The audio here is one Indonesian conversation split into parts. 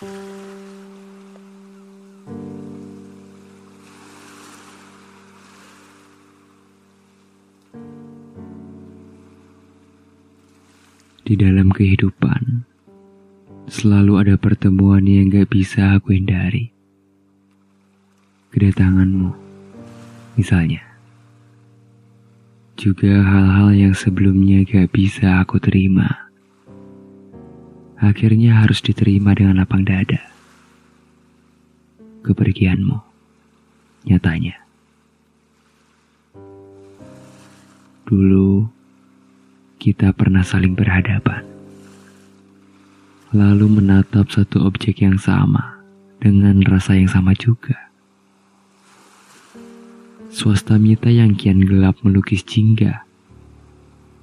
Di dalam kehidupan, selalu ada pertemuan yang gak bisa aku hindari. Kedatanganmu, misalnya. Juga hal-hal yang sebelumnya gak bisa aku terima. Akhirnya harus diterima dengan lapang dada. Kepergianmu, nyatanya. Dulu, kita pernah saling berhadapan. Lalu menatap satu objek yang sama dengan rasa yang sama juga. Swasta mita yang kian gelap melukis jingga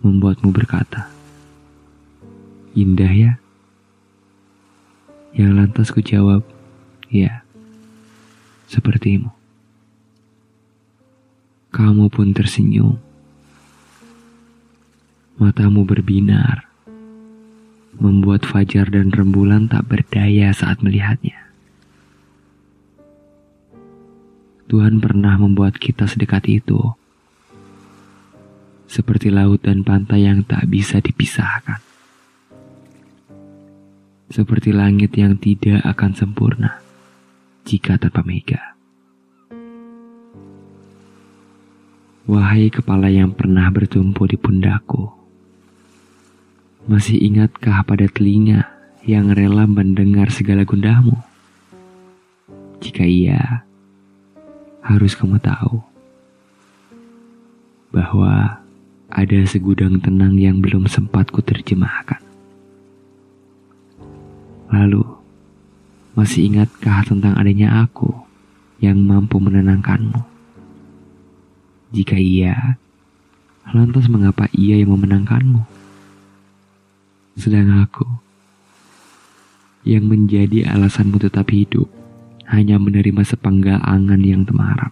membuatmu berkata, Indah ya? Yang lantas ku jawab, ya, sepertimu. Kamu pun tersenyum Matamu berbinar, membuat fajar dan rembulan tak berdaya saat melihatnya. Tuhan pernah membuat kita sedekat itu, seperti laut dan pantai yang tak bisa dipisahkan, seperti langit yang tidak akan sempurna jika tanpa mega. Wahai kepala yang pernah bertumpu di pundakku, masih ingatkah pada telinga yang rela mendengar segala gundahmu? Jika iya, harus kamu tahu bahwa ada segudang tenang yang belum sempat ku terjemahkan. Lalu, masih ingatkah tentang adanya aku yang mampu menenangkanmu? Jika iya, lantas mengapa ia yang memenangkanmu? Sedang aku yang menjadi alasanmu tetap hidup hanya menerima sepenggal angan yang temaram.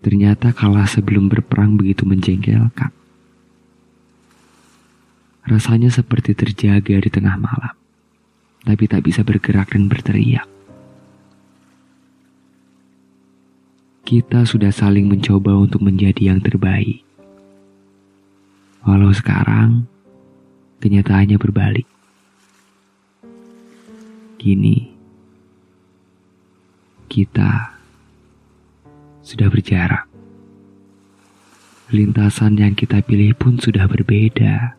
Ternyata kalah sebelum berperang begitu menjengkelkan. Rasanya seperti terjaga di tengah malam, tapi tak bisa bergerak dan berteriak. Kita sudah saling mencoba untuk menjadi yang terbaik Walau sekarang kenyataannya berbalik. Kini kita sudah berjarak. Lintasan yang kita pilih pun sudah berbeda.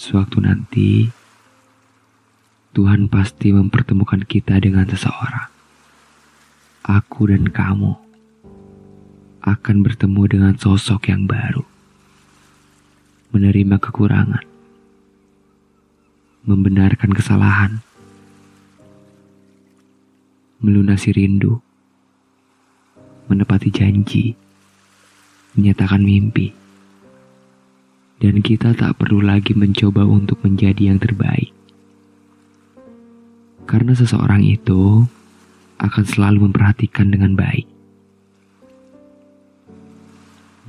Sewaktu nanti, Tuhan pasti mempertemukan kita dengan seseorang. Aku dan kamu akan bertemu dengan sosok yang baru, menerima kekurangan, membenarkan kesalahan, melunasi rindu, menepati janji, menyatakan mimpi, dan kita tak perlu lagi mencoba untuk menjadi yang terbaik. Karena seseorang itu akan selalu memperhatikan dengan baik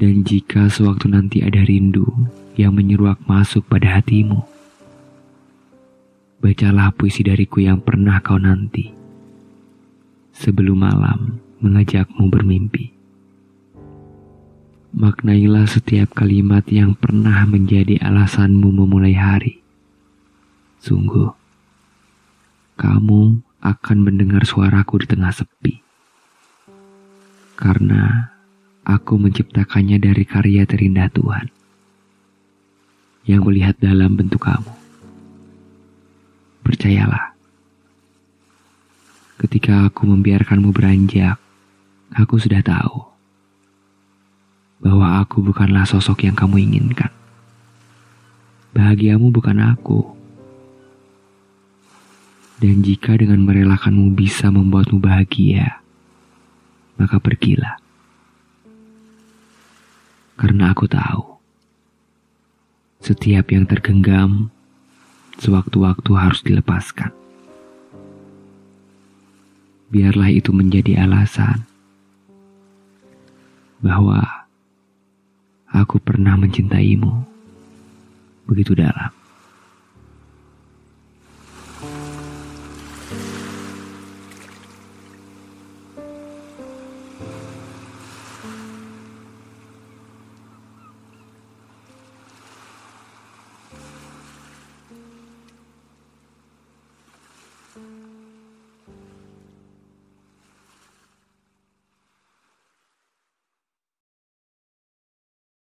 dan jika sewaktu nanti ada rindu yang menyeruak masuk pada hatimu, bacalah puisi dariku yang pernah kau nanti. Sebelum malam mengajakmu bermimpi. Maknailah setiap kalimat yang pernah menjadi alasanmu memulai hari. Sungguh, kamu akan mendengar suaraku di tengah sepi. Karena Aku menciptakannya dari karya terindah Tuhan yang melihat dalam bentuk kamu. Percayalah, ketika aku membiarkanmu beranjak, aku sudah tahu aku bukanlah sosok yang kamu inginkan. Bahagiamu bukan aku. Dan jika dengan merelakanmu bisa membuatmu bahagia, maka pergilah karena aku tahu setiap yang tergenggam sewaktu-waktu harus dilepaskan. Biarlah itu menjadi alasan bahwa aku pernah mencintaimu begitu dalam.